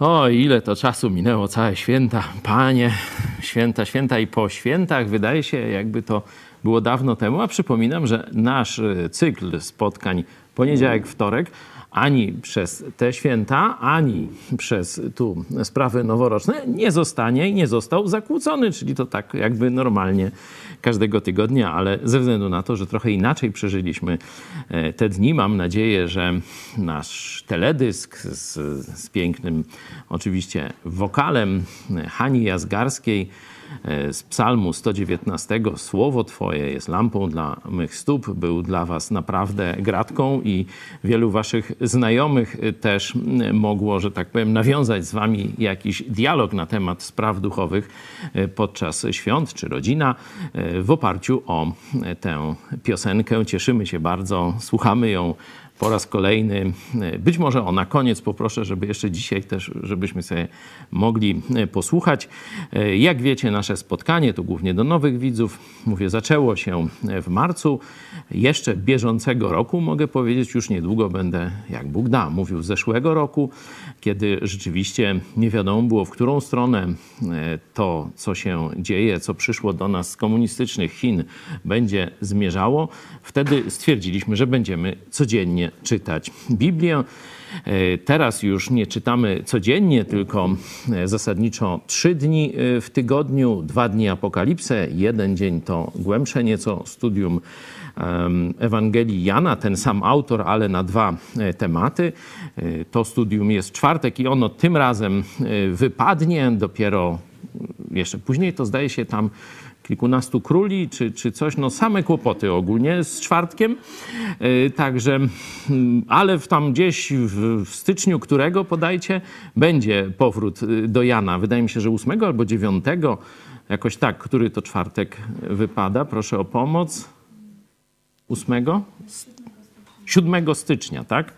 O, ile to czasu minęło, całe święta, panie, święta, święta i po świętach. Wydaje się, jakby to było dawno temu, a przypominam, że nasz cykl spotkań poniedziałek, wtorek ani przez te święta, ani przez tu sprawy noworoczne nie zostanie i nie został zakłócony, czyli to tak jakby normalnie każdego tygodnia, ale ze względu na to, że trochę inaczej przeżyliśmy e, te dni, mam nadzieję, że nasz teledysk z, z pięknym oczywiście wokalem Hani Jazgarskiej, E, z Psalmu 119. Słowo Twoje jest lampą dla mych stóp, był dla Was naprawdę gratką i wielu Waszych znajomych też mogło, że tak powiem, nawiązać z Wami jakiś dialog na temat spraw duchowych e, podczas świąt czy rodzina e, w oparciu o tę piosenkę. Cieszymy się bardzo, słuchamy ją po raz kolejny. Być może o na koniec poproszę, żeby jeszcze dzisiaj też, żebyśmy sobie mogli e, posłuchać. E, jak wiecie, nasze spotkanie to głównie do nowych widzów. Mówię, zaczęło się e, w marcu jeszcze bieżącego roku. Mogę powiedzieć, już niedługo będę, jak Bóg da, mówił zeszłego roku, kiedy rzeczywiście nie wiadomo było, w którą stronę to, co się dzieje, co przyszło do nas z komunistycznych Chin, będzie zmierzało. Wtedy stwierdziliśmy, że będziemy codziennie czytać Biblię. E, teraz już nie czytamy codziennie, tylko e, zasadniczo trzy dni e, w tygodniu, dwa dni apokalipsę, jeden dzień to głębsze nieco studium Ewangelii Jana, ten sam autor, ale na dwa tematy. To studium jest czwartek i ono tym razem wypadnie dopiero jeszcze później, to zdaje się tam kilkunastu króli, czy, czy coś, no same kłopoty ogólnie z czwartkiem. E, także, mm, ale tam gdzieś w, w styczniu, którego podajcie, będzie powrót y, do Jana. Wydaje mi się, że ósmego albo dziewiątego, jakoś tak, który to czwartek wypada. Proszę o pomoc. Ósmego? 7 stycznia, tak?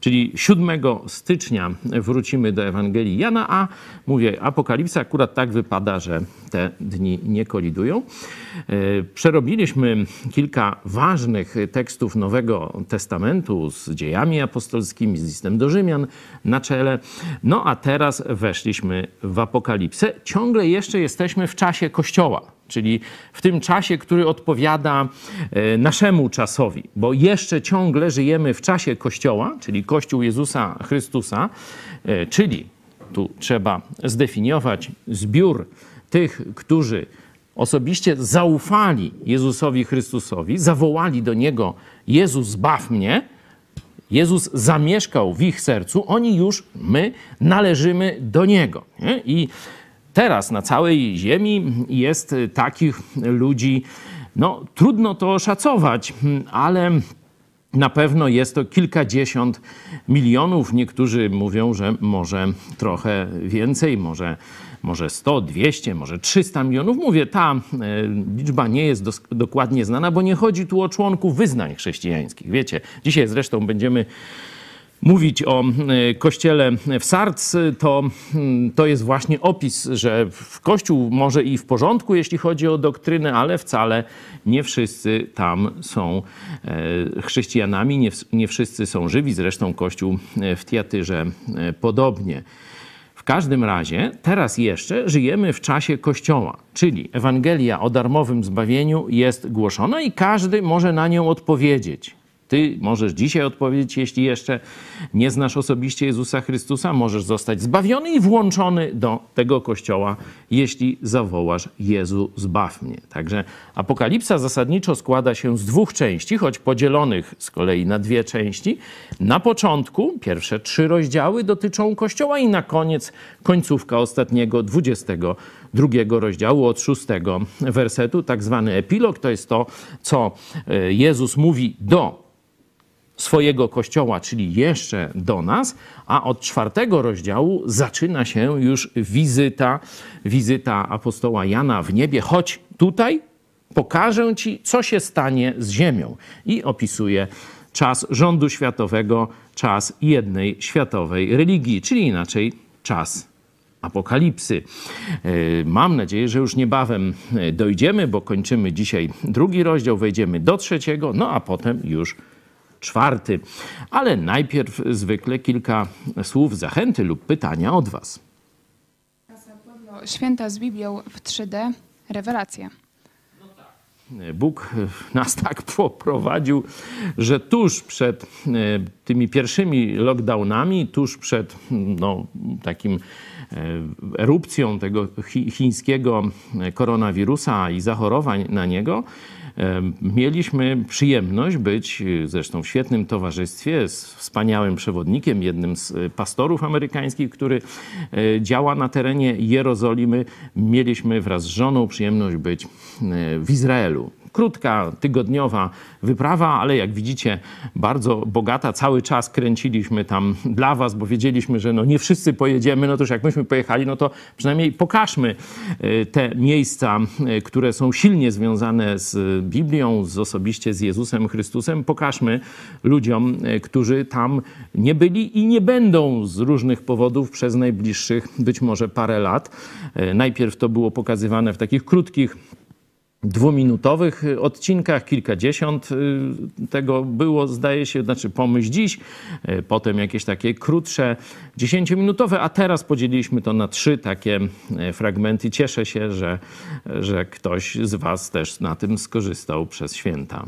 Czyli 7 stycznia wrócimy do Ewangelii Jana, a mówię, Apokalipsa akurat tak wypada, że te dni nie kolidują. E, przerobiliśmy kilka ważnych tekstów Nowego Testamentu z dziejami apostolskimi, z listem do Rzymian na czele. No a teraz weszliśmy w Apokalipsę. Ciągle jeszcze jesteśmy w czasie Kościoła czyli w tym czasie, który odpowiada e, naszemu czasowi, bo jeszcze ciągle żyjemy w czasie Kościoła, czyli Kościół Jezusa Chrystusa, e, czyli tu trzeba zdefiniować zbiór tych, którzy osobiście zaufali Jezusowi Chrystusowi, zawołali do Niego Jezus zbaw mnie, Jezus zamieszkał w ich sercu, oni już, my należymy do Niego. Nie? I teraz na całej Ziemi jest takich ludzi, no trudno to oszacować, ale na pewno jest to kilkadziesiąt milionów. Niektórzy mówią, że może trochę więcej, może, może 100, 200, może 300 milionów. Mówię, ta e, liczba nie jest dos- dokładnie znana, bo nie chodzi tu o członków wyznań chrześcijańskich. Wiecie, dzisiaj zresztą będziemy mówić o e, kościele w Sarc, to, mm, to jest właśnie opis, że kościół może i w porządku, jeśli chodzi o doktrynę, ale wcale nie wszyscy tam są e, chrześcijanami, nie, nie wszyscy są żywi. Zresztą kościół e, w Tiatyrze podobnie. W każdym razie teraz jeszcze żyjemy w czasie Kościoła, czyli Ewangelia o darmowym zbawieniu jest głoszona i każdy może na nią odpowiedzieć. Ty możesz dzisiaj odpowiedzieć, jeśli jeszcze nie znasz osobiście Jezusa Chrystusa, możesz zostać zbawiony i włączony do tego kościoła, jeśli zawołasz Jezu, zbaw mnie. Także Apokalipsa zasadniczo składa się z dwóch części, choć podzielonych z kolei na dwie części. Na początku pierwsze trzy rozdziały dotyczą kościoła i na koniec końcówka ostatniego, 22 rozdziału od szóstego wersetu, tak zwany epilog, to jest to, co e, Jezus mówi do swojego kościoła, czyli jeszcze do nas, a od czwartego rozdziału zaczyna się już wizyta, wizyta apostoła Jana w niebie, choć tutaj pokażę ci, co się stanie z ziemią. I opisuje czas rządu światowego, czas jednej światowej religii, czyli inaczej czas apokalipsy. E, mam nadzieję, że już niebawem e, dojdziemy, bo kończymy dzisiaj drugi rozdział, wejdziemy do trzeciego, no a potem już czwarty. Ale najpierw zwykle kilka słów zachęty lub pytania od Was. Święta z Biblią w 3D, rewelacja. Bóg nas tak poprowadził, że tuż przed e, tymi pierwszymi lockdownami, tuż przed no, takim e, erupcją tego chińskiego koronawirusa i zachorowań na niego, Mieliśmy przyjemność być zresztą w świetnym towarzystwie z wspaniałym przewodnikiem, jednym z pastorów amerykańskich, który e, działa na terenie Jerozolimy. Mieliśmy wraz z żoną przyjemność być e, w Izraelu krótka, tygodniowa wyprawa, ale jak widzicie, bardzo bogata. Cały czas kręciliśmy tam dla Was, bo wiedzieliśmy, że no nie wszyscy pojedziemy. No to już jak myśmy pojechali, no to przynajmniej pokażmy e, te miejsca, e, które są silnie związane z Biblią, z osobiście z Jezusem Chrystusem. Pokażmy ludziom, e, którzy tam nie byli i nie będą z różnych powodów przez najbliższych być może parę lat. Najpierw to było pokazywane w takich krótkich dwuminutowych y, odcinkach, kilkadziesiąt y, tego było, zdaje się, znaczy pomyśl dziś, y, potem jakieś takie krótsze, dziesięciominutowe, a teraz podzieliliśmy to na trzy takie fragmenty. Cieszę się, że, że ktoś z Was też na tym skorzystał przez święta.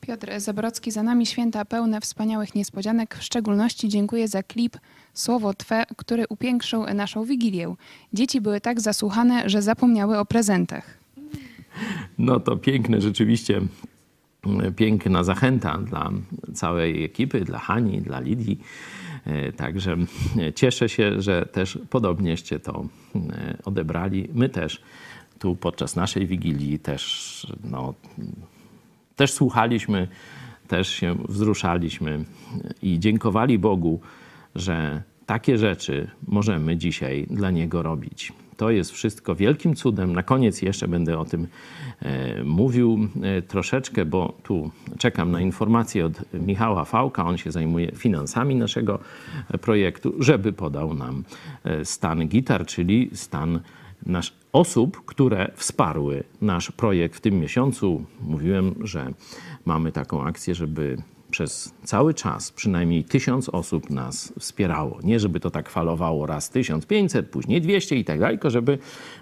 Piotr Zabrocki, za nami święta pełne wspaniałych niespodzianek. W szczególności dziękuję za klip Słowo Twe, który upiększył naszą Wigilię. Dzieci były tak zasłuchane, że zapomniały o prezentach. No to piękne rzeczywiście piękna zachęta dla całej ekipy, dla Hani, dla Lidii. E, także cieszę się, że też podobnieście to e, odebrali. My też tu podczas naszej Wigilii też no, też słuchaliśmy, też się wzruszaliśmy i dziękowali Bogu, że takie rzeczy możemy dzisiaj dla Niego robić. To jest wszystko wielkim cudem. Na koniec jeszcze będę o tym e, mówił e, troszeczkę, bo tu czekam na informację od Michała Fałka. On się zajmuje finansami naszego projektu, żeby podał nam e, stan gitar, czyli stan nasz osób, które wsparły nasz projekt w tym miesiącu. Mówiłem, że mamy taką akcję, żeby przez cały czas przynajmniej tysiąc osób nas wspierało. Nie żeby to tak falowało raz 1500, później 200 i tak dalej, tylko żeby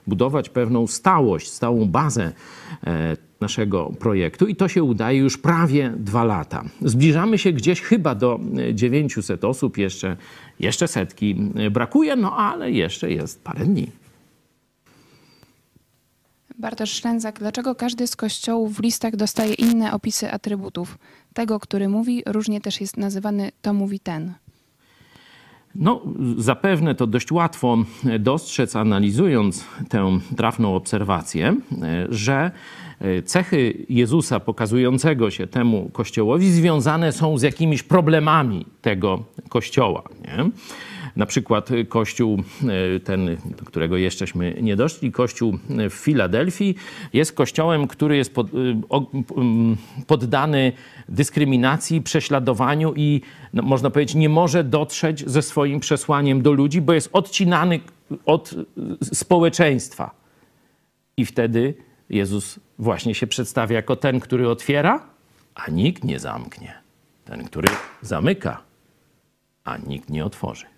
budować pewną stałość, stałą bazę e, naszego projektu i to się udaje już prawie dwa lata. Zbliżamy się gdzieś chyba do 900 osób, jeszcze, jeszcze setki brakuje, no ale jeszcze jest parę dni. Bartosz Szlęzak, dlaczego każdy z kościołów w listach dostaje inne opisy atrybutów? Tego, który mówi, różnie też jest nazywany to mówi ten. No, zapewne to dość łatwo dostrzec, analizując tę trafną obserwację, że cechy Jezusa pokazującego się temu kościołowi związane są z jakimiś problemami tego kościoła. Nie? Na przykład kościół, e, ten, do którego jeszcześmy nie doszli, kościół w Filadelfii jest kościołem, który jest pod, e, poddany dyskryminacji, prześladowaniu i no, można powiedzieć nie może dotrzeć ze swoim przesłaniem do ludzi, bo jest odcinany od społeczeństwa. I wtedy Jezus właśnie się przedstawia jako ten, który otwiera, a nikt nie zamknie. Ten, który zamyka, a nikt nie otworzy.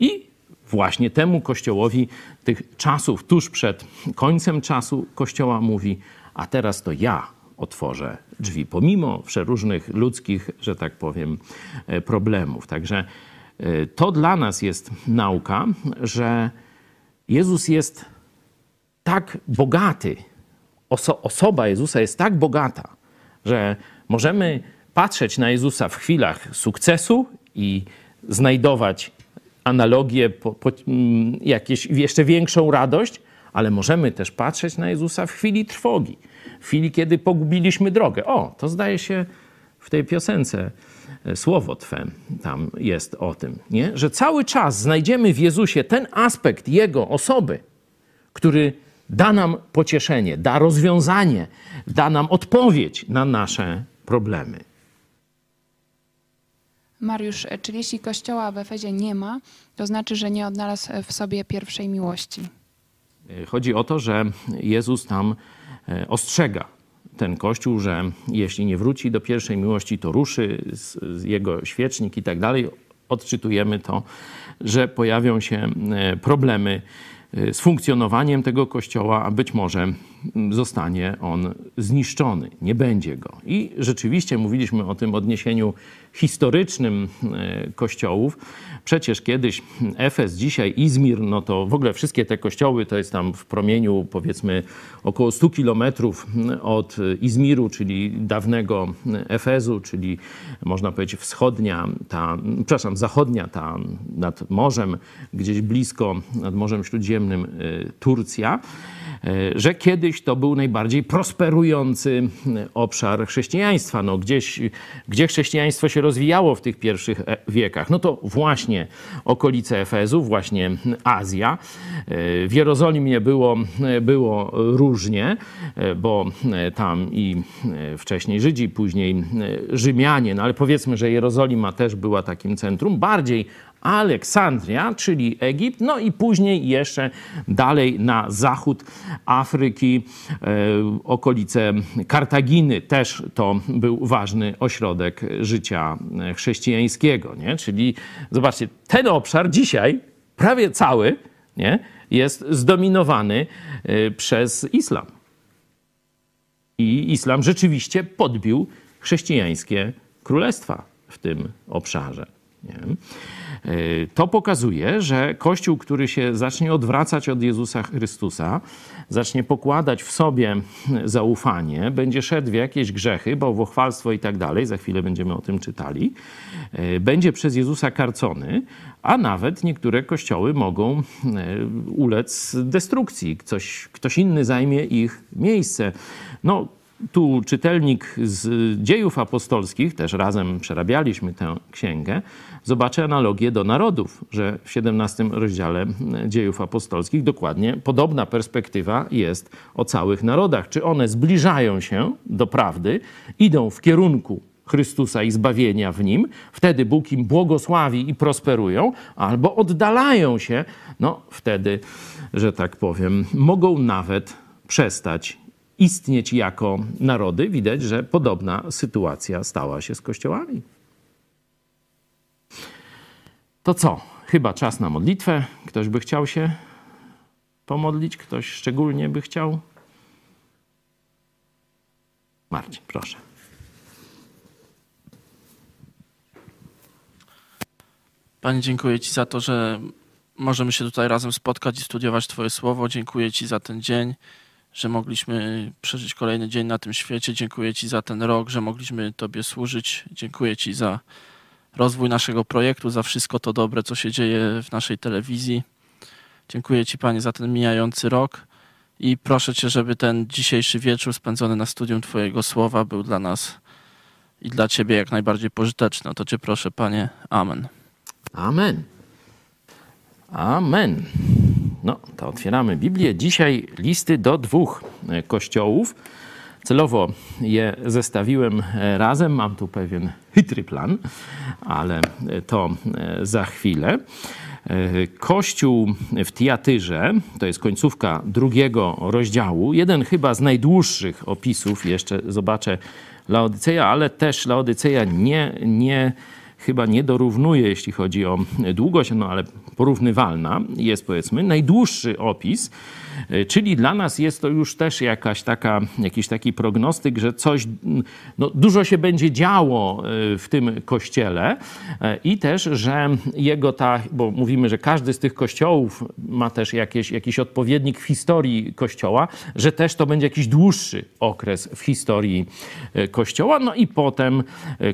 I właśnie temu Kościołowi tych czasów, tuż przed końcem czasu, Kościoła mówi, a teraz to ja otworzę drzwi, pomimo przeróżnych ludzkich, że tak powiem, e, problemów. Także e, to dla nas jest nauka, że Jezus jest tak bogaty, oso osoba Jezusa jest tak bogata, że możemy patrzeć na Jezusa w chwilach sukcesu i znajdować analogię, po, po, mm, jakieś jeszcze większą radość, ale możemy też patrzeć na Jezusa w chwili trwogi, w chwili, kiedy pogubiliśmy drogę. O, to zdaje się w tej piosence e, słowo Twe tam jest o tym, nie? że cały czas znajdziemy w Jezusie ten aspekt Jego osoby, który da nam pocieszenie, da rozwiązanie, da nam odpowiedź na nasze problemy. Mariusz, czyli jeśli kościoła w Efezie nie ma, to znaczy, że nie odnalazł w sobie pierwszej miłości. Chodzi o to, że Jezus tam e, ostrzega ten Kościół, że jeśli nie wróci do pierwszej miłości, to ruszy jego świecznik i tak dalej. Odczytujemy to, że pojawią się e, problemy e, z funkcjonowaniem tego kościoła, a być może zostanie on zniszczony, nie będzie go. I rzeczywiście mówiliśmy o tym odniesieniu historycznym e, kościołów. Przecież kiedyś Efes, dzisiaj Izmir, no to w ogóle wszystkie te kościoły to jest tam w promieniu powiedzmy około 100 kilometrów od Izmiru, czyli dawnego Efezu, czyli można powiedzieć wschodnia, ta, przepraszam, zachodnia, ta nad morzem, gdzieś blisko, nad Morzem Śródziemnym e, Turcja. E, że kiedyś to był najbardziej prosperujący e, obszar chrześcijaństwa. No gdzieś, gdzie chrześcijaństwo się rozwijało w tych pierwszych e, wiekach? No to właśnie okolice Efezu, właśnie Azja. W Jerozolimie było, było różnie, bo tam i wcześniej Żydzi, później Rzymianie, no ale powiedzmy, że Jerozolima też była takim centrum. Bardziej Aleksandria, czyli Egipt, no i później jeszcze dalej na zachód Afryki, e, okolice Kartaginy, też to był ważny ośrodek życia chrześcijańskiego, nie? Czyli zobaczcie, ten obszar dzisiaj prawie cały nie? jest zdominowany e, przez islam. I islam rzeczywiście podbił chrześcijańskie królestwa w tym obszarze. Nie? E, to pokazuje, że Kościół, który się zacznie odwracać od Jezusa Chrystusa, zacznie pokładać w sobie zaufanie, będzie szedł w jakieś grzechy, bałwochwalstwo i tak dalej, za chwilę będziemy o tym czytali, e, będzie przez Jezusa karcony, a nawet niektóre kościoły mogą e, ulec destrukcji. Ktoś, ktoś inny zajmie ich miejsce. No, tu czytelnik z dziejów apostolskich, też razem przerabialiśmy tę księgę, zobaczy analogię do narodów, że w 17 rozdziale dziejów apostolskich dokładnie podobna perspektywa jest o całych narodach. Czy one zbliżają się do prawdy, idą w kierunku Chrystusa i zbawienia w nim, wtedy Bóg im błogosławi i prosperują, albo oddalają się, no wtedy, że tak powiem, mogą nawet przestać istnieć jako narody, widać, że podobna sytuacja stała się z kościołami. To co? Chyba czas na modlitwę. Ktoś by chciał się pomodlić? Ktoś szczególnie by chciał? Marcin, proszę. Panie, dziękuję Ci za to, że możemy się tutaj razem spotkać i studiować Twoje słowo. Dziękuję Ci za ten dzień że mogliśmy przeżyć kolejny dzień na tym świecie. Dziękuję Ci za ten rok, że mogliśmy Tobie służyć. Dziękuję Ci za rozwój naszego projektu, za wszystko to dobre, co się dzieje w naszej telewizji. Dziękuję Ci, Panie, za ten mijający rok i proszę Cię, żeby ten dzisiejszy wieczór spędzony na studium Twojego słowa był dla nas i dla Ciebie jak najbardziej pożyteczny. to Cię proszę, Panie. Amen. Amen. Amen. No, to otwieramy Biblię. Dzisiaj listy do dwóch e, kościołów. Celowo je zestawiłem e, razem. Mam tu pewien chytry plan, ale e, to za chwilę. Kościół w Tiatyrze, to jest końcówka drugiego rozdziału, jeden chyba z najdłuższych opisów, jeszcze zobaczę Laodyceja, ale też Laodyceja nie, nie chyba nie dorównuje, jeśli chodzi o długość, no ale porównywalna jest powiedzmy. Najdłuższy opis E, czyli dla nas jest to już też jakaś taka, jakiś taki prognostyk, że coś, no, dużo się będzie działo e, w tym kościele e, i też, że jego ta, bo mówimy, że każdy z tych kościołów ma też jakieś, jakiś odpowiednik w historii kościoła, że też to będzie jakiś dłuższy okres w historii kościoła. No i potem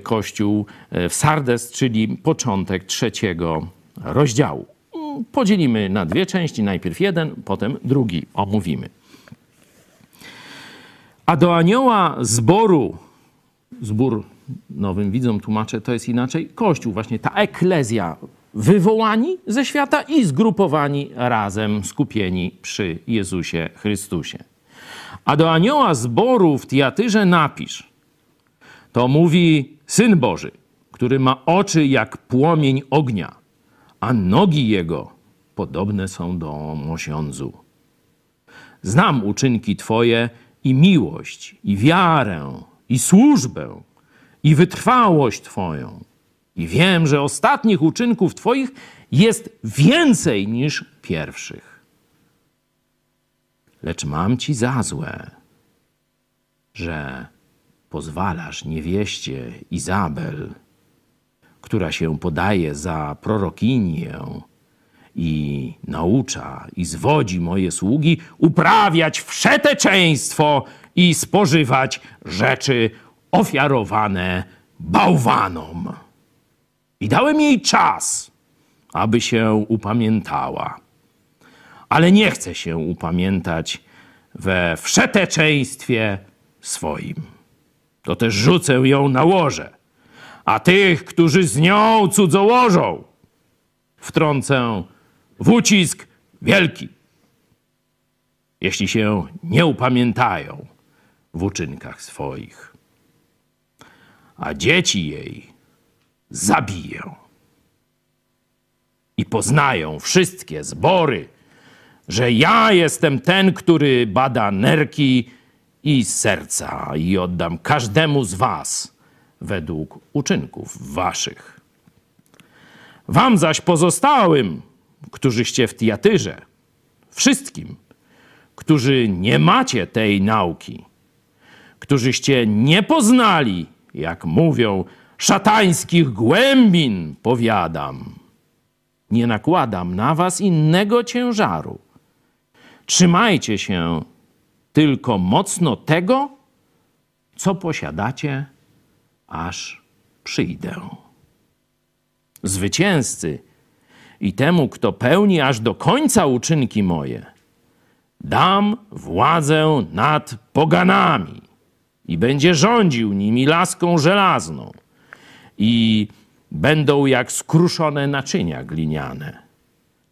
kościół w Sardes, czyli początek trzeciego rozdziału podzielimy na dwie części. Najpierw jeden, potem drugi omówimy. A do anioła zboru, zbór nowym widzom tłumaczę, to jest inaczej, Kościół, właśnie ta eklezja, wywołani ze świata i zgrupowani razem, skupieni przy Jezusie Chrystusie. A do anioła zboru w Tiatyrze napisz, to mówi Syn Boży, który ma oczy jak płomień ognia a nogi jego podobne są do mosiądzu. Znam uczynki Twoje i miłość, i wiarę, i służbę, i wytrwałość Twoją. I wiem, że ostatnich uczynków Twoich jest więcej niż pierwszych. Lecz mam Ci za złe, że pozwalasz niewieście Izabel, która się podaje za prorokinię i naucza i zwodzi moje sługi uprawiać wszeteczeństwo i spożywać rzeczy ofiarowane bałwanom. I dałem jej czas, aby się upamiętała. Ale nie chce się upamiętać we wszeteczeństwie swoim. To też rzucę ją na łoże, a tych, którzy z nią cudzołożą, wtrącę w ucisk wielki, jeśli się nie upamiętają w uczynkach swoich. A dzieci jej zabiję. I poznają wszystkie zbory, że ja jestem ten, który bada nerki i serca i oddam każdemu z was według uczynków waszych. Wam zaś pozostałym, którzyście w Tiatyrze, wszystkim, którzy nie macie tej nauki, którzyście nie poznali, jak mówią, szatańskich głębin, powiadam, nie nakładam na was innego ciężaru. Trzymajcie się tylko mocno tego, co posiadacie, aż przyjdę. Zwycięzcy i temu, kto pełni aż do końca uczynki moje, dam władzę nad poganami i będzie rządził nimi laską żelazną i będą jak skruszone naczynia gliniane.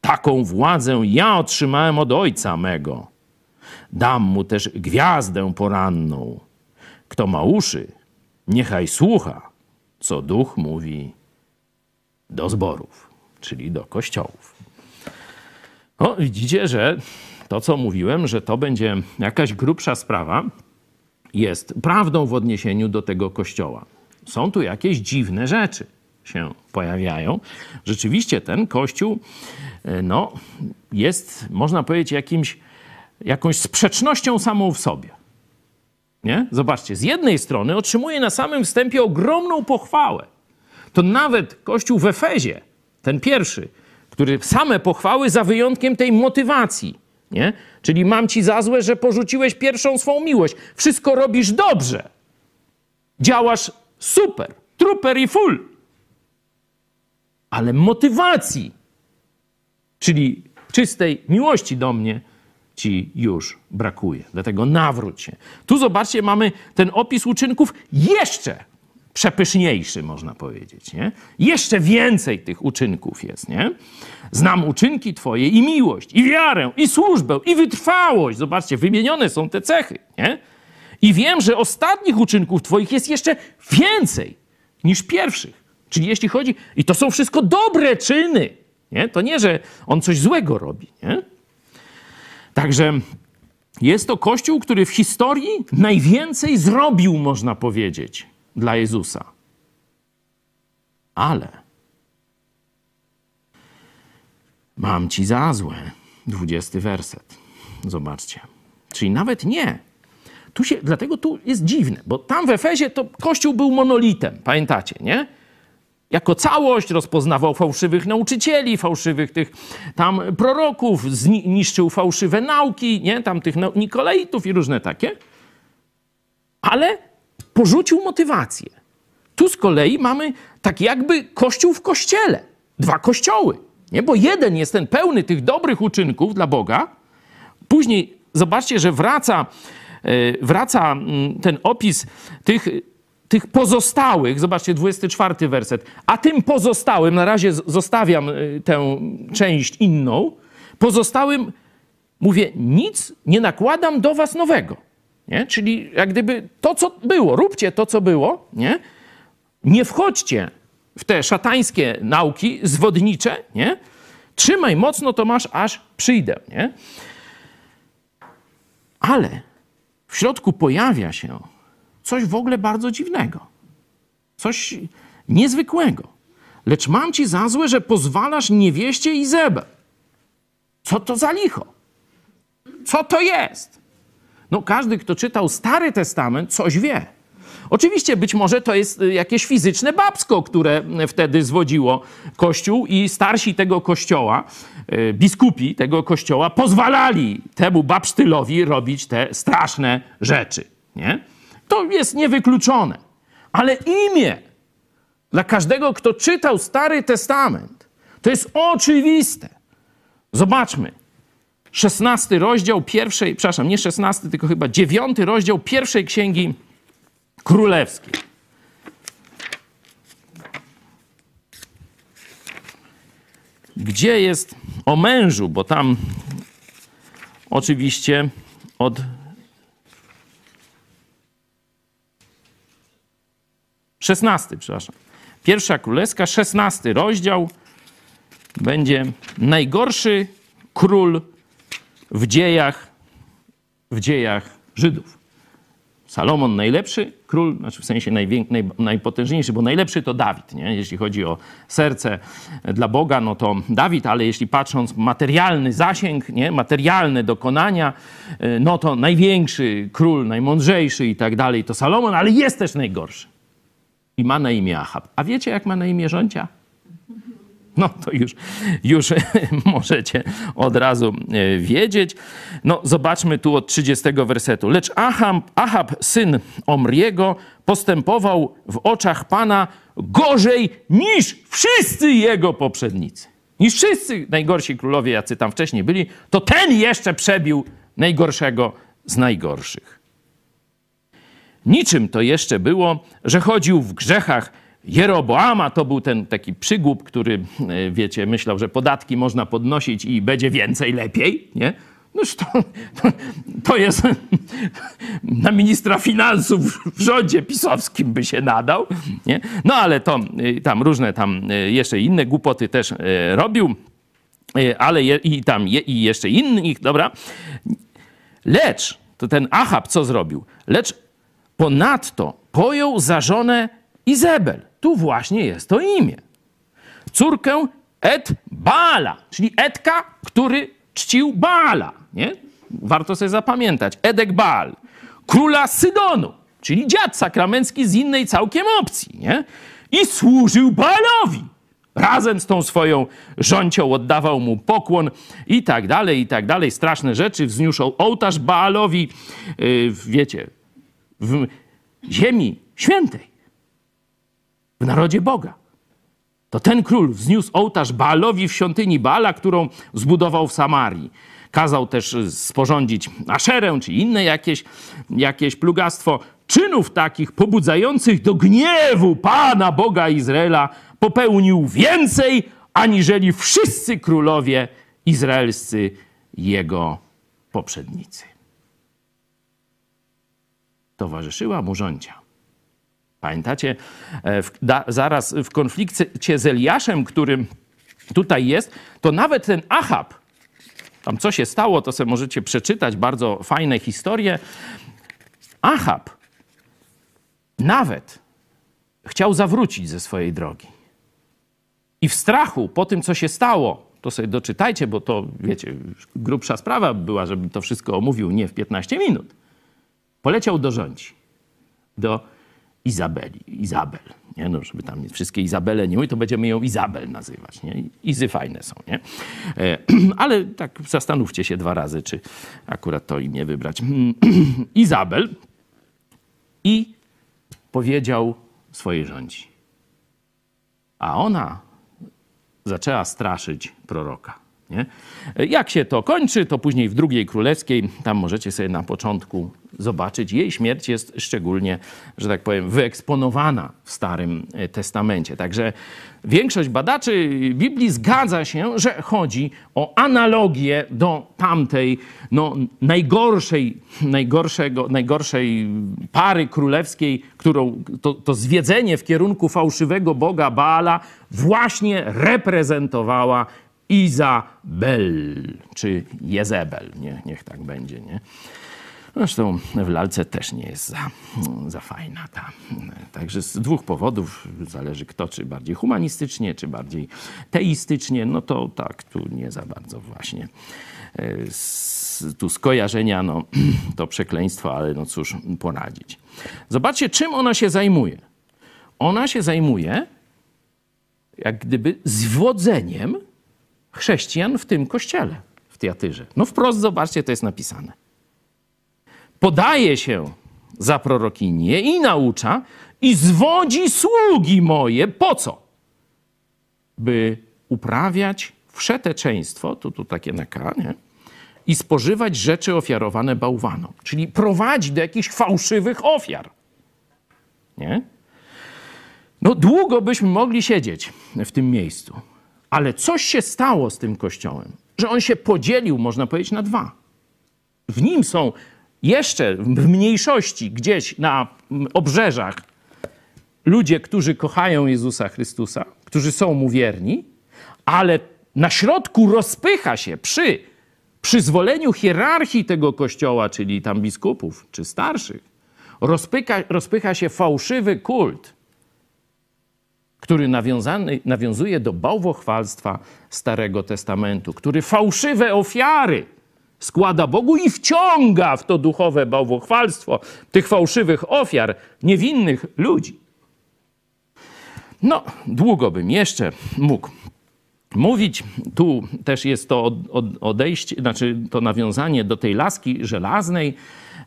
Taką władzę ja otrzymałem od ojca mego. Dam mu też gwiazdę poranną. Kto ma uszy, niechaj słucha, co duch mówi do zborów, czyli do kościołów. No, widzicie, że to, co mówiłem, że to będzie jakaś grubsza sprawa, jest prawdą w odniesieniu do tego kościoła. Są tu jakieś dziwne rzeczy się pojawiają. Rzeczywiście ten kościół e, no, jest, można powiedzieć, jakimś, jakąś sprzecznością samą w sobie. Nie? Zobaczcie, z jednej strony otrzymuje na samym wstępie ogromną pochwałę. To nawet kościół w Efezie, ten pierwszy, który same pochwały za wyjątkiem tej motywacji. Nie? Czyli mam ci za złe, że porzuciłeś pierwszą swą miłość. Wszystko robisz dobrze. Działasz super, truper i full. Ale motywacji, czyli czystej miłości do mnie, ci już brakuje. Dlatego nawróć się. Tu zobaczcie, mamy ten opis uczynków jeszcze przepyszniejszy, można powiedzieć. Nie? Jeszcze więcej tych uczynków jest. Nie? Znam uczynki Twoje i miłość, i wiarę, i służbę, i wytrwałość. Zobaczcie, wymienione są te cechy. Nie? I wiem, że ostatnich uczynków Twoich jest jeszcze więcej niż pierwszych. Czyli jeśli chodzi, i to są wszystko dobre czyny. Nie? To nie, że on coś złego robi. Nie? Także jest to kościół, który w historii najwięcej zrobił, można powiedzieć, dla Jezusa. Ale mam ci za złe. Dwudziesty werset. Zobaczcie. Czyli nawet nie. Tu się, dlatego tu jest dziwne, bo tam w Efezie to kościół był monolitem, pamiętacie, nie? Jako całość, rozpoznawał fałszywych nauczycieli, fałszywych tych tam proroków, zniszczył fałszywe nauki, nie? tam tych Nikoleitów i różne takie. Ale porzucił motywację. Tu z kolei mamy tak jakby kościół w kościele. Dwa kościoły. Nie? Bo jeden jest ten pełny tych dobrych uczynków dla Boga. Później zobaczcie, że wraca, e, wraca mm, ten opis tych tych pozostałych, zobaczcie, 24 werset, a tym pozostałym, na razie zostawiam y, tę część inną, pozostałym mówię, nic nie nakładam do was nowego. Nie? Czyli jak gdyby to, co było, róbcie to, co było, nie? Nie wchodźcie w te szatańskie nauki zwodnicze, nie? Trzymaj mocno, to masz, aż przyjdę, nie? Ale w środku pojawia się coś w ogóle bardzo dziwnego, coś niezwykłego. Lecz mam ci za złe, że pozwalasz niewieście Izebel. Co to za licho? Co to jest? No, każdy, kto czytał Stary Testament, coś wie. Oczywiście być może to jest y, jakieś fizyczne babsko, które wtedy zwodziło Kościół i starsi tego kościoła, y, biskupi tego kościoła pozwalali temu babsztylowi robić te straszne rzeczy. Nie? To jest niewykluczone. Ale imię dla każdego, kto czytał Stary Testament, to jest oczywiste. Zobaczmy. 16 rozdział pierwszej, przepraszam, nie 16, tylko chyba 9 rozdział pierwszej księgi królewskiej. Gdzie jest o mężu, bo tam oczywiście od szesnasty, przepraszam. Pierwsza królewska, szesnasty rozdział będzie najgorszy król w dziejach, w dziejach Żydów. Salomon najlepszy król, znaczy w sensie naj, najpotężniejszy, bo najlepszy to Dawid, nie? jeśli chodzi o serce dla Boga, no to Dawid, ale jeśli patrząc materialny zasięg, nie? materialne dokonania, y, no to największy król, najmądrzejszy i tak dalej to Salomon, ale jest też najgorszy. I ma na imię Achab. A wiecie jak ma na imię rządzia? No to już, już możecie od razu e, wiedzieć. No zobaczmy tu od 30 wersetu. Lecz Ahab, Ahab syn Omriego, postępował w oczach Pana gorzej niż wszyscy jego poprzednicy. Niż wszyscy najgorsi królowie, jacy tam wcześniej byli, to ten jeszcze przebił najgorszego z najgorszych. Niczym to jeszcze było, że chodził w grzechach Jeroboama to był ten taki przygłup, który, e, wiecie, myślał, że podatki można podnosić i będzie więcej, lepiej, nie? Noż to, to, to jest na ministra finansów w rządzie pisowskim by się nadał, nie? No ale to e, tam różne tam e, jeszcze inne głupoty też robił, ale je, i tam je, i jeszcze innych, dobra. Lecz, to ten Achab co zrobił? Lecz ponadto pojął za żonę Izebel tu właśnie jest to imię. Córkę Et Baala, czyli Edka, który czcił Baala. Nie? Warto sobie zapamiętać. Edek Baal. Króla Sydonu, czyli dziad sakramencki z innej całkiem opcji. Nie? I służył Baalowi. Razem z tą swoją rzącią oddawał mu pokłon i tak dalej, i tak dalej. Straszne rzeczy. Wzniósł ołtarz Baalowi, yy, wiecie, w ziemi świętej w narodzie Boga. To ten król wzniósł ołtarz Baalowi w świątyni Baala, którą zbudował w Samarii. Kazał też sporządzić aszerę czy inne jakieś, jakieś plugastwo. Czynów takich pobudzających do gniewu Pana Boga Izraela popełnił więcej, aniżeli wszyscy królowie izraelscy jego poprzednicy. Towarzyszyła mu rządzia. Pamiętacie, e, w, da, zaraz w konflikcie z Eliaszem, którym tutaj jest, to nawet ten Achab, tam co się stało, to sobie możecie przeczytać, bardzo fajne historie. Achab nawet chciał zawrócić ze swojej drogi. I w strachu po tym, co się stało, to sobie doczytajcie, bo to, wiecie, grubsza sprawa była, żebym to wszystko omówił nie w 15 minut. Poleciał do rządzi, do Izabeli, Izabel. Nie? No, żeby tam wszystkie Izabele nie mówić, to będziemy ją Izabel nazywać. Nie? Izy fajne są. Nie? E, ale tak zastanówcie się dwa razy, czy akurat to imię wybrać. Izabel i powiedział swojej rządzi. A ona zaczęła straszyć proroka. Nie? Jak się to kończy, to później w drugiej królewskiej, tam możecie sobie na początku zobaczyć. Jej śmierć jest szczególnie, że tak powiem, wyeksponowana w Starym Testamencie. Także większość badaczy Biblii zgadza się, że chodzi o analogię do tamtej no, najgorszej, najgorszego, najgorszej pary królewskiej, którą to, to zwiedzenie w kierunku fałszywego boga Baala właśnie reprezentowała Izabel, czy Jezebel, nie, niech tak będzie, nie? Zresztą w lalce też nie jest za, za fajna ta. Także z dwóch powodów zależy kto, czy bardziej humanistycznie, czy bardziej teistycznie, no to tak, tu nie za bardzo właśnie. E, z, tu skojarzenia, no to przekleństwo, ale no cóż poradzić. Zobaczcie, czym ona się zajmuje. Ona się zajmuje jak gdyby zwodzeniem chrześcijan w tym kościele, w Teatyrze. No wprost zobaczcie, to jest napisane podaje się za prorokinię i naucza i zwodzi sługi moje. Po co? By uprawiać wszeteczeństwo, tu, tu takie na K, nie? I spożywać rzeczy ofiarowane bałwanom. Czyli prowadzi do jakichś fałszywych ofiar. Nie? No długo byśmy mogli siedzieć w tym miejscu. Ale coś się stało z tym kościołem, że on się podzielił, można powiedzieć, na dwa. W nim są jeszcze w mniejszości gdzieś na obrzeżach ludzie, którzy kochają Jezusa Chrystusa, którzy są mu wierni, ale na środku rozpycha się przy przyzwoleniu hierarchii tego kościoła, czyli tam biskupów czy starszych, rozpycha, rozpycha się fałszywy kult, który nawiązany, nawiązuje do bałwochwalstwa Starego Testamentu, który fałszywe ofiary składa Bogu i wciąga w to duchowe bałwochwalstwo tych fałszywych ofiar niewinnych ludzi. No, długo bym jeszcze mógł mówić. Tu też jest to odejście, znaczy to nawiązanie do tej laski żelaznej.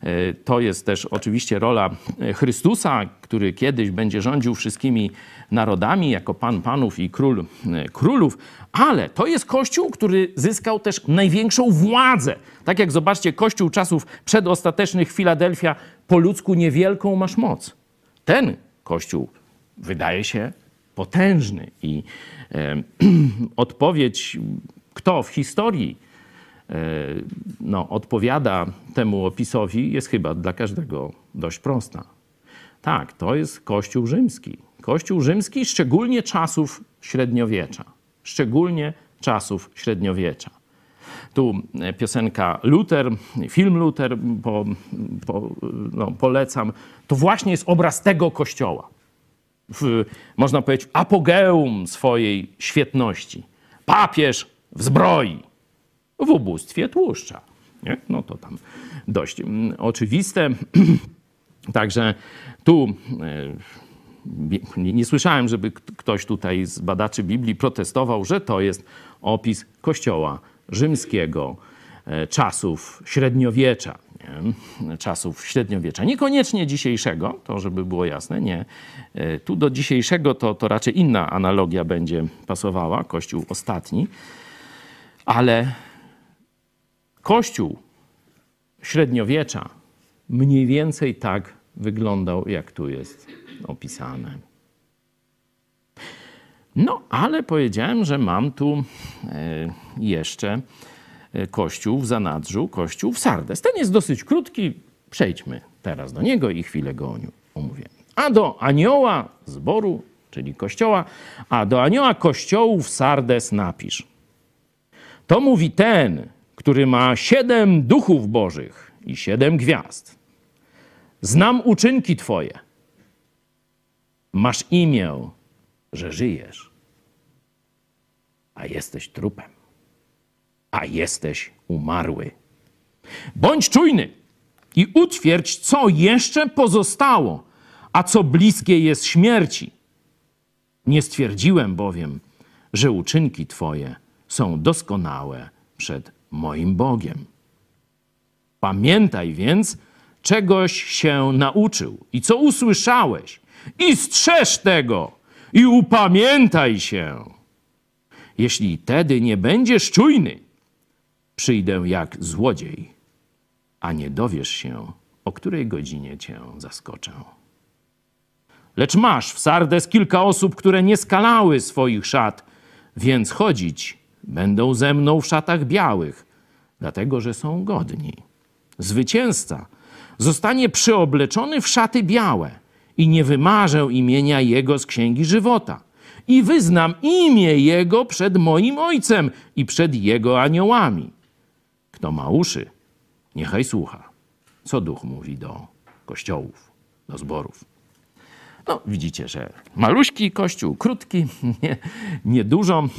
E, to jest też oczywiście rola Chrystusa, który kiedyś będzie rządził wszystkimi narodami jako Pan Panów i Król e, Królów, ale to jest Kościół, który zyskał też największą władzę. Tak jak zobaczcie, Kościół czasów przedostatecznych Filadelfia po ludzku niewielką masz moc. Ten Kościół wydaje się potężny i e, odpowiedź, kto w historii e, no, odpowiada temu opisowi, jest chyba dla każdego dość prosta. Tak, to jest Kościół rzymski. Kościół rzymski, szczególnie czasów średniowiecza. Szczególnie czasów średniowiecza. Tu e, piosenka Luther, film Luther po, po, no, polecam. To właśnie jest obraz tego kościoła. W, można powiedzieć, apogeum swojej świetności. Papież w zbroi, w ubóstwie tłuszcza. Nie? No to tam dość mm, oczywiste. Także tu e, nie, nie, słyszałem, żeby ktoś tutaj z badaczy Biblii protestował, że to jest opis Kościoła rzymskiego e, czasów średniowiecza. Nie? Czasów średniowiecza. Niekoniecznie dzisiejszego, to żeby było jasne, nie. E, tu do dzisiejszego to, to raczej inna analogia będzie pasowała, Kościół ostatni, ale Kościół średniowiecza mniej więcej tak wyglądał, jak tu jest opisane. No, ale powiedziałem, że mam tu e, jeszcze e, kościół w Zanadrzu, kościół w Sardes. Ten jest dosyć krótki, przejdźmy teraz do niego i chwilę go omówię. A do anioła zboru, czyli kościoła, a do anioła kościołu w Sardes napisz. To mówi ten, który ma siedem duchów bożych i siedem gwiazd. Znam uczynki Twoje. Masz imię, że żyjesz, a jesteś trupem, a jesteś umarły. Bądź czujny i utwierdź, co jeszcze pozostało, a co bliskie jest śmierci. Nie stwierdziłem bowiem, że uczynki Twoje są doskonałe przed moim Bogiem. Pamiętaj więc, czegoś się nauczył i co usłyszałeś, i strzeż tego, i upamiętaj się. Jeśli tedy nie będziesz czujny, przyjdę jak złodziej, a nie dowiesz się, o której godzinie cię zaskoczę. Lecz masz w Sardes kilka osób, które nie skalały swoich szat, więc chodzić będą ze mną w szatach białych, dlatego że są godni. Zwycięzca zostanie przyobleczony w szaty białe i nie wymarzę imienia Jego z księgi żywota. I wyznam imię Jego przed moim Ojcem i przed Jego aniołami. Kto ma uszy, niechaj słucha. co duch mówi do kościołów, do zborów. No, widzicie, że maluśki kościół, krótki, nie, niedużo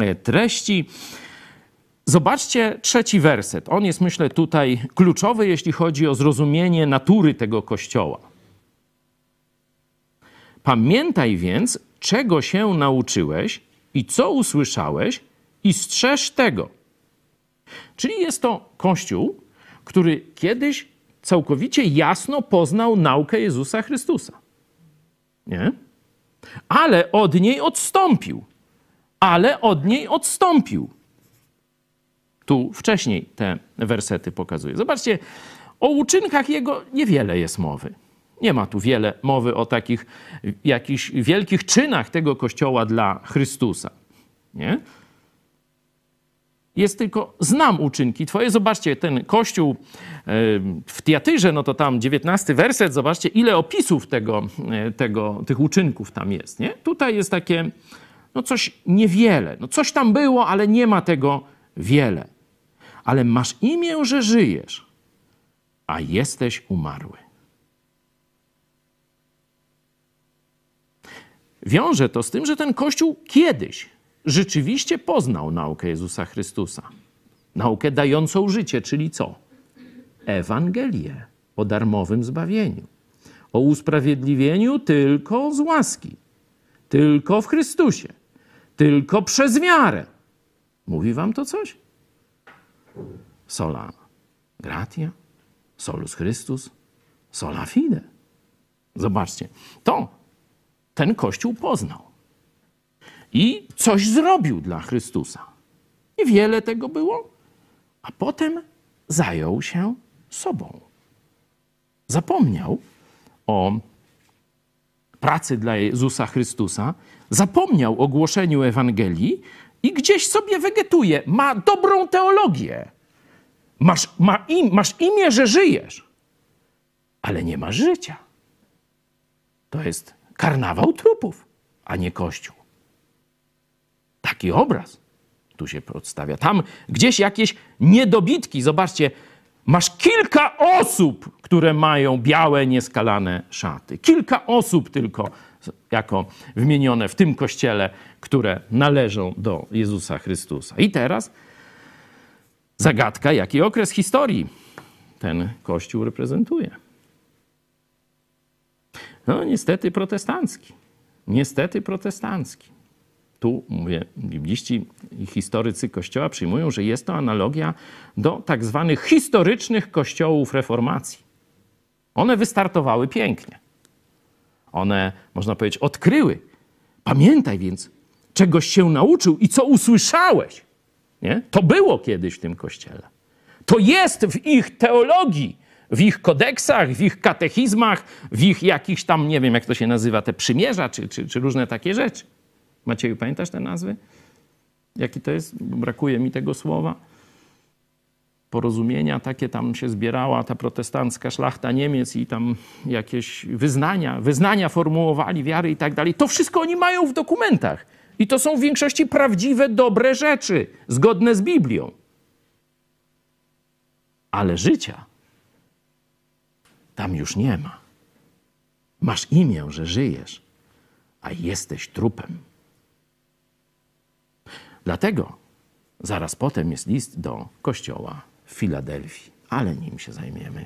e, treści. Zobaczcie trzeci werset. On jest, myślę, tutaj kluczowy, jeśli chodzi o zrozumienie natury tego kościoła. Pamiętaj więc, czego się nauczyłeś i co usłyszałeś, i strzeż tego. Czyli jest to kościół, który kiedyś całkowicie jasno poznał naukę Jezusa Chrystusa. Nie? Ale od niej odstąpił. Ale od niej odstąpił. Tu wcześniej te wersety pokazuje. Zobaczcie, o uczynkach jego niewiele jest mowy. Nie ma tu wiele mowy o takich jakichś wielkich czynach tego kościoła dla Chrystusa. Nie? Jest tylko, znam uczynki Twoje. Zobaczcie, ten kościół w Tiatyrze, no to tam 19 werset, zobaczcie, ile opisów tego, e, tego, tych uczynków tam jest. Nie? Tutaj jest takie, no coś niewiele. No coś tam było, ale nie ma tego wiele. Ale masz imię, że żyjesz, a jesteś umarły. Wiąże to z tym, że ten kościół kiedyś rzeczywiście poznał naukę Jezusa Chrystusa. Naukę dającą życie, czyli co? Ewangelię o darmowym zbawieniu, o usprawiedliwieniu tylko z łaski, tylko w Chrystusie, tylko przez wiarę. Mówi wam to coś? Sola gratia, solus Christus, sola fide. Zobaczcie, to ten Kościół poznał i coś zrobił dla Chrystusa. Niewiele tego było, a potem zajął się sobą. Zapomniał o pracy dla Jezusa Chrystusa, zapomniał o głoszeniu Ewangelii i gdzieś sobie wegetuje. Ma dobrą teologię. Masz, ma im, masz imię, że żyjesz, ale nie masz życia. To jest karnawał trupów, a nie kościół. Taki obraz tu się przedstawia. Tam gdzieś jakieś niedobitki. Zobaczcie, masz kilka osób, które mają białe, nieskalane szaty. Kilka osób tylko jako wymienione w tym kościele, które należą do Jezusa Chrystusa. I teraz zagadka, jaki okres historii ten kościół reprezentuje. No niestety protestancki. Niestety protestancki tu, mówię, bibliści i historycy Kościoła przyjmują, że jest to analogia do tak zwanych historycznych kościołów reformacji. One wystartowały pięknie. One, można powiedzieć, odkryły. Pamiętaj więc, czegoś się nauczył i co usłyszałeś. Nie? To było kiedyś w tym kościele. To jest w ich teologii, w ich kodeksach, w ich katechizmach, w ich jakichś tam, nie wiem jak to się nazywa, te przymierza czy, czy, czy różne takie rzeczy. Macieju, pamiętasz te nazwy? Jaki to jest? Brakuje mi tego słowa. Porozumienia takie tam się zbierała ta protestancka szlachta Niemiec i tam jakieś wyznania, wyznania formułowali, wiary i tak dalej. To wszystko oni mają w dokumentach. I to są w większości prawdziwe, dobre rzeczy, zgodne z Biblią. Ale życia tam już nie ma. Masz imię, że żyjesz, a jesteś trupem. Dlatego zaraz potem jest list do kościoła w Filadelfii, ale nim się zajmiemy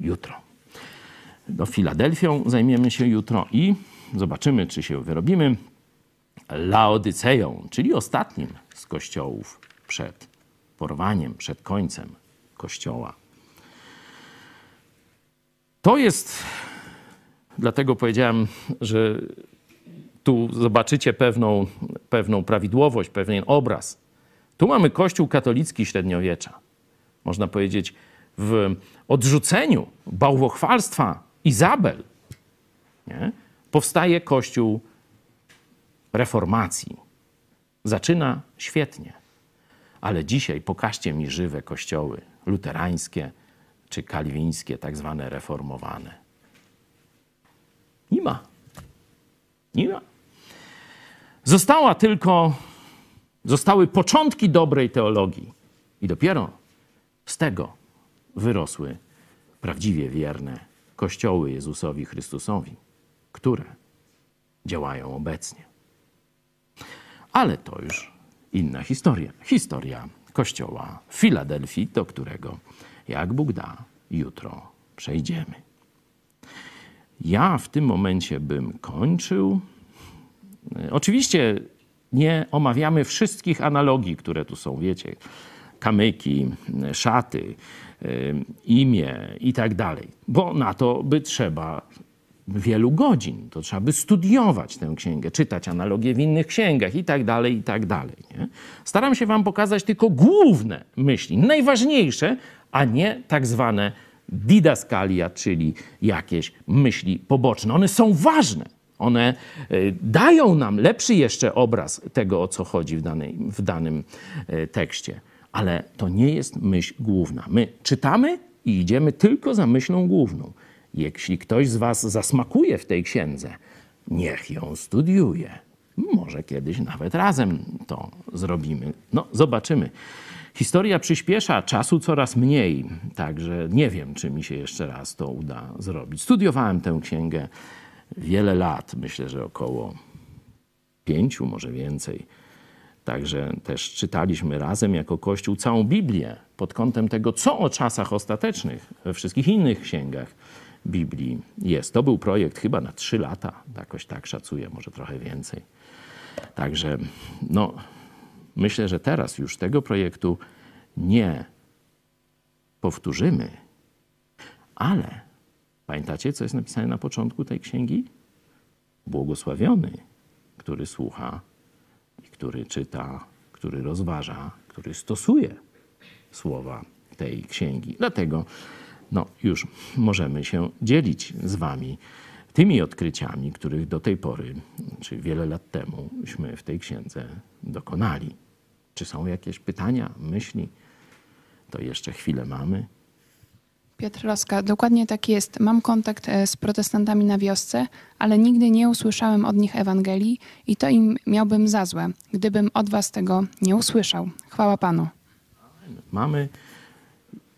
jutro. Do Filadelfią zajmiemy się jutro i zobaczymy, czy się wyrobimy. Laodyceją, czyli ostatnim z kościołów przed porwaniem, przed końcem kościoła. To jest, dlatego powiedziałem, że tu zobaczycie pewną, pewną prawidłowość, pewien obraz. Tu mamy Kościół katolicki średniowiecza. Można powiedzieć, w odrzuceniu bałwochwalstwa Izabel nie? powstaje Kościół reformacji. Zaczyna świetnie, ale dzisiaj pokażcie mi żywe kościoły luterańskie czy kalwińskie, tak zwane reformowane. Nie ma. Nie ma. Została tylko, zostały początki dobrej teologii. I dopiero z tego wyrosły prawdziwie wierne kościoły Jezusowi Chrystusowi, które działają obecnie. Ale to już inna historia. Historia kościoła w Filadelfii, do którego, jak Bóg da, jutro przejdziemy. Ja w tym momencie bym kończył. Oczywiście nie omawiamy wszystkich analogii, które tu są, wiecie, kamyki, szaty, imię i tak dalej, bo na to by trzeba wielu godzin. To trzeba by studiować tę księgę, czytać analogie w innych księgach i tak dalej, i tak dalej. Nie? Staram się wam pokazać tylko główne myśli, najważniejsze, a nie tak zwane didaskalia, czyli jakieś myśli poboczne. One są ważne. One y, dają nam lepszy jeszcze obraz tego, o co chodzi w, danej, w danym y, tekście. Ale to nie jest myśl główna. My czytamy i idziemy tylko za myślą główną. Jeśli ktoś z Was zasmakuje w tej księdze, niech ją studiuje. Może kiedyś nawet razem to zrobimy. No, zobaczymy. Historia przyspiesza, czasu coraz mniej, także nie wiem, czy mi się jeszcze raz to uda zrobić. Studiowałem tę księgę wiele lat, myślę, że około pięciu, może więcej. Także też czytaliśmy razem jako Kościół całą Biblię pod kątem tego, co o czasach ostatecznych we wszystkich innych księgach Biblii jest. To był projekt chyba na trzy lata, jakoś tak szacuję, może trochę więcej. Także no, myślę, że teraz już tego projektu nie powtórzymy, ale pamiętacie, co jest napisane na początku tej księgi? Błogosławiony, który słucha który czyta, który rozważa, który stosuje słowa tej księgi. Dlatego no już możemy się dzielić z Wami tymi odkryciami, których do tej pory, czy wiele lat temuśmy w tej księdze dokonali. Czy są jakieś pytania, myśli? To jeszcze chwilę mamy. Piotr Roska, dokładnie tak jest. Mam kontakt e, z protestantami na wiosce, ale nigdy nie usłyszałem od nich Ewangelii i to im miałbym za złe, gdybym od was tego nie usłyszał. Chwała Panu. Mamy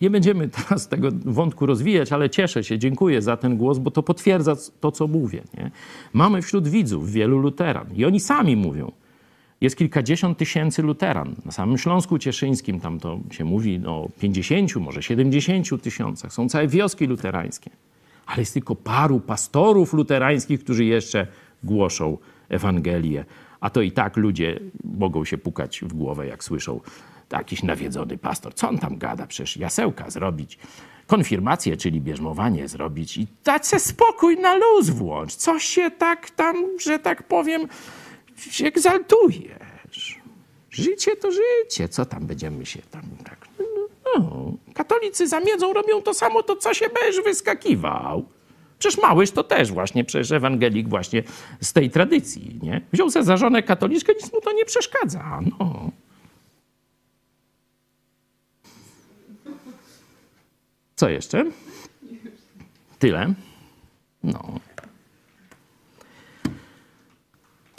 nie będziemy teraz tego wątku rozwijać, ale cieszę się, dziękuję za ten głos, bo to potwierdza to, co mówię. Nie? Mamy wśród widzów wielu luteran i oni sami mówią. Jest kilkadziesiąt tysięcy luteran. Na samym Śląsku Cieszyńskim tam to się mówi o 50, może 70 tysiącach. Są całe wioski luterańskie. Ale jest tylko paru pastorów luterańskich, którzy jeszcze głoszą Ewangelię. A to i tak ludzie mogą się pukać w głowę, jak słyszą jakiś nawiedzony pastor. Co on tam gada? Przecież jasełka zrobić, konfirmację, czyli bierzmowanie zrobić i dać se spokój na luz włącz. Co się tak tam, że tak powiem, egzaltujesz? Życie to życie. Co tam będziemy się tam tak... No, katolicy zamiedzą, robią to samo, to co się będziesz wyskakiwał. Przecież Małysz to też właśnie, przecież ewangelik właśnie z tej tradycji, nie? Wziął se za żonę katoliczkę, nic mu to nie przeszkadza, no. Co jeszcze? Tyle? No.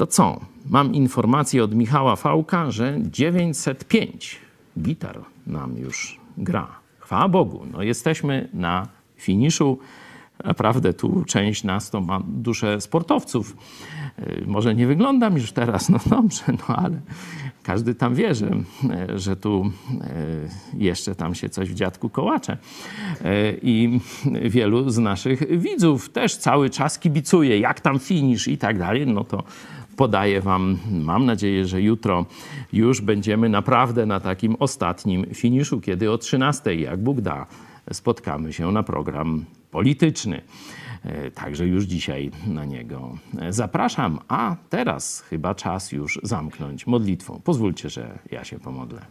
To co? Mam informację od Michała Fałka, że 905 gitar nam już gra. Chwała Bogu. No jesteśmy na finiszu. Naprawdę tu część nas to ma duszę sportowców. Y, może nie wyglądam już teraz, no dobrze, no ale każdy tam wie, że, że tu y, jeszcze tam się coś w dziadku kołacze. Y, I wielu z naszych widzów też cały czas kibicuje, jak tam finisz i tak dalej, no to podaję Wam, mam nadzieję, że jutro już będziemy naprawdę na takim ostatnim finiszu, kiedy o 13, jak Bóg da, spotkamy się na program polityczny. E, także już dzisiaj na niego zapraszam. A teraz chyba czas już zamknąć modlitwą. Pozwólcie, że ja się pomodlę.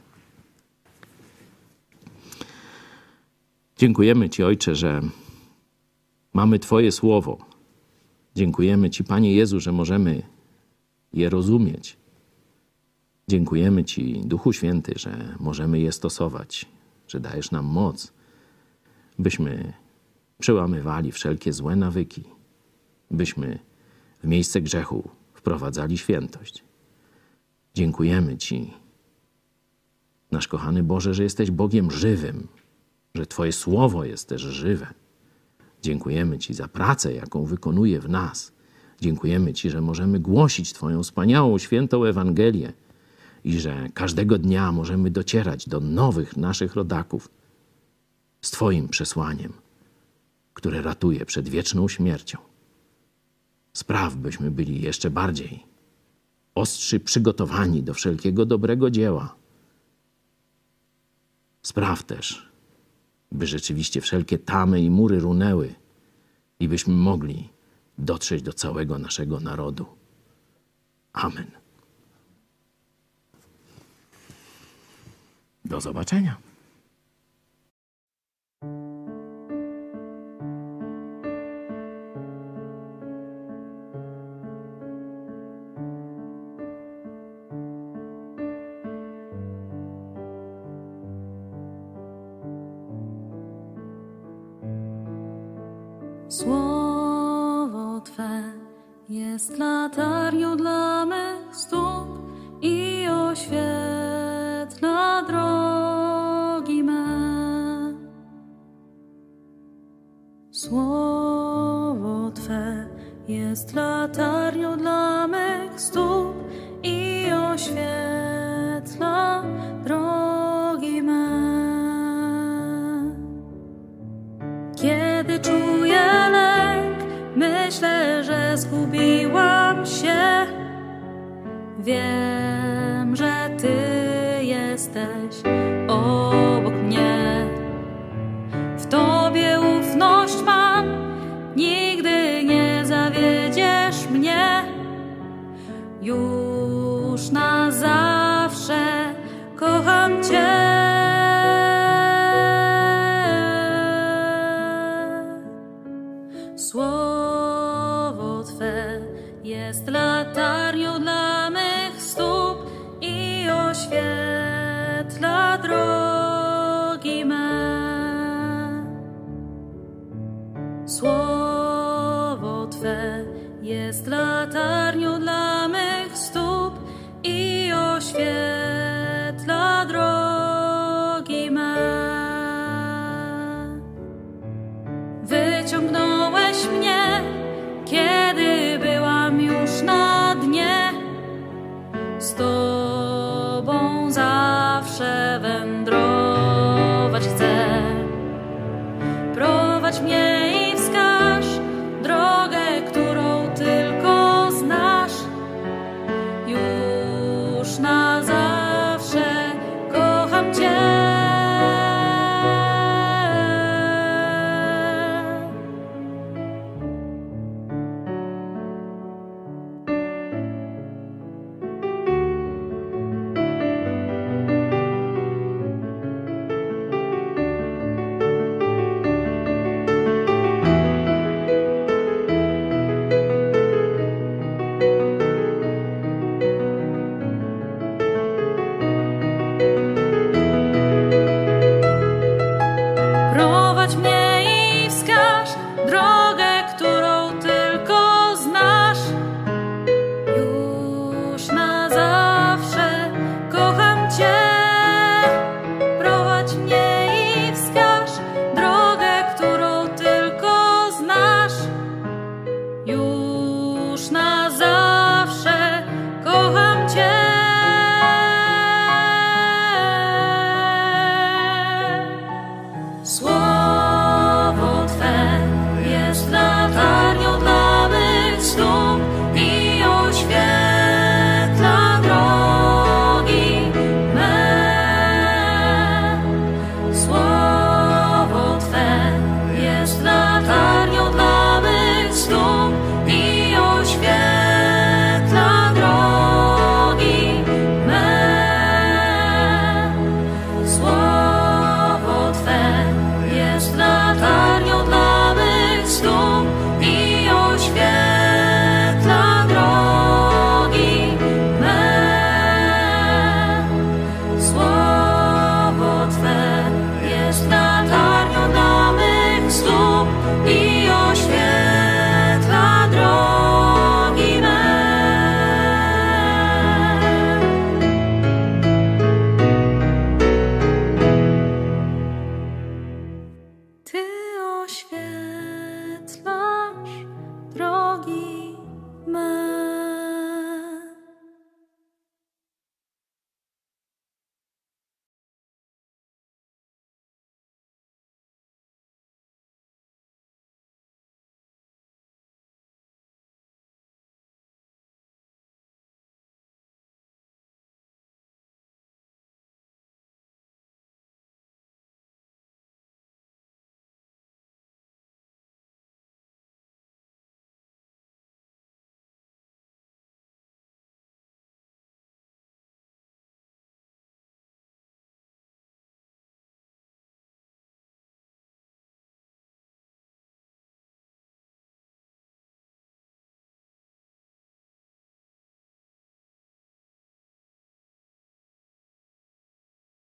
Dziękujemy Ci, Ojcze, że mamy Twoje słowo. Dziękujemy Ci, Panie Jezu, że możemy je rozumieć. Dziękujemy Ci, Duchu Święty, że możemy je stosować, że dajesz nam moc, byśmy przełamywali wszelkie złe nawyki, byśmy w miejsce grzechu wprowadzali świętość. Dziękujemy Ci, nasz kochany Boże, że jesteś Bogiem żywym, że Twoje słowo jest też żywe. Dziękujemy Ci za pracę, jaką wykonuje w nas. Dziękujemy Ci, że możemy głosić Twoją wspaniałą, świętą Ewangelię i że każdego dnia możemy docierać do nowych naszych rodaków z Twoim przesłaniem, które ratuje przed wieczną śmiercią. Spraw, byśmy byli jeszcze bardziej ostrzy przygotowani do wszelkiego dobrego dzieła. Spraw też, by rzeczywiście wszelkie tamy i mury runęły i byśmy mogli dotrzeć do całego naszego narodu. Amen. Do zobaczenia. Zgubiłam się. Wiem, że Ty jesteś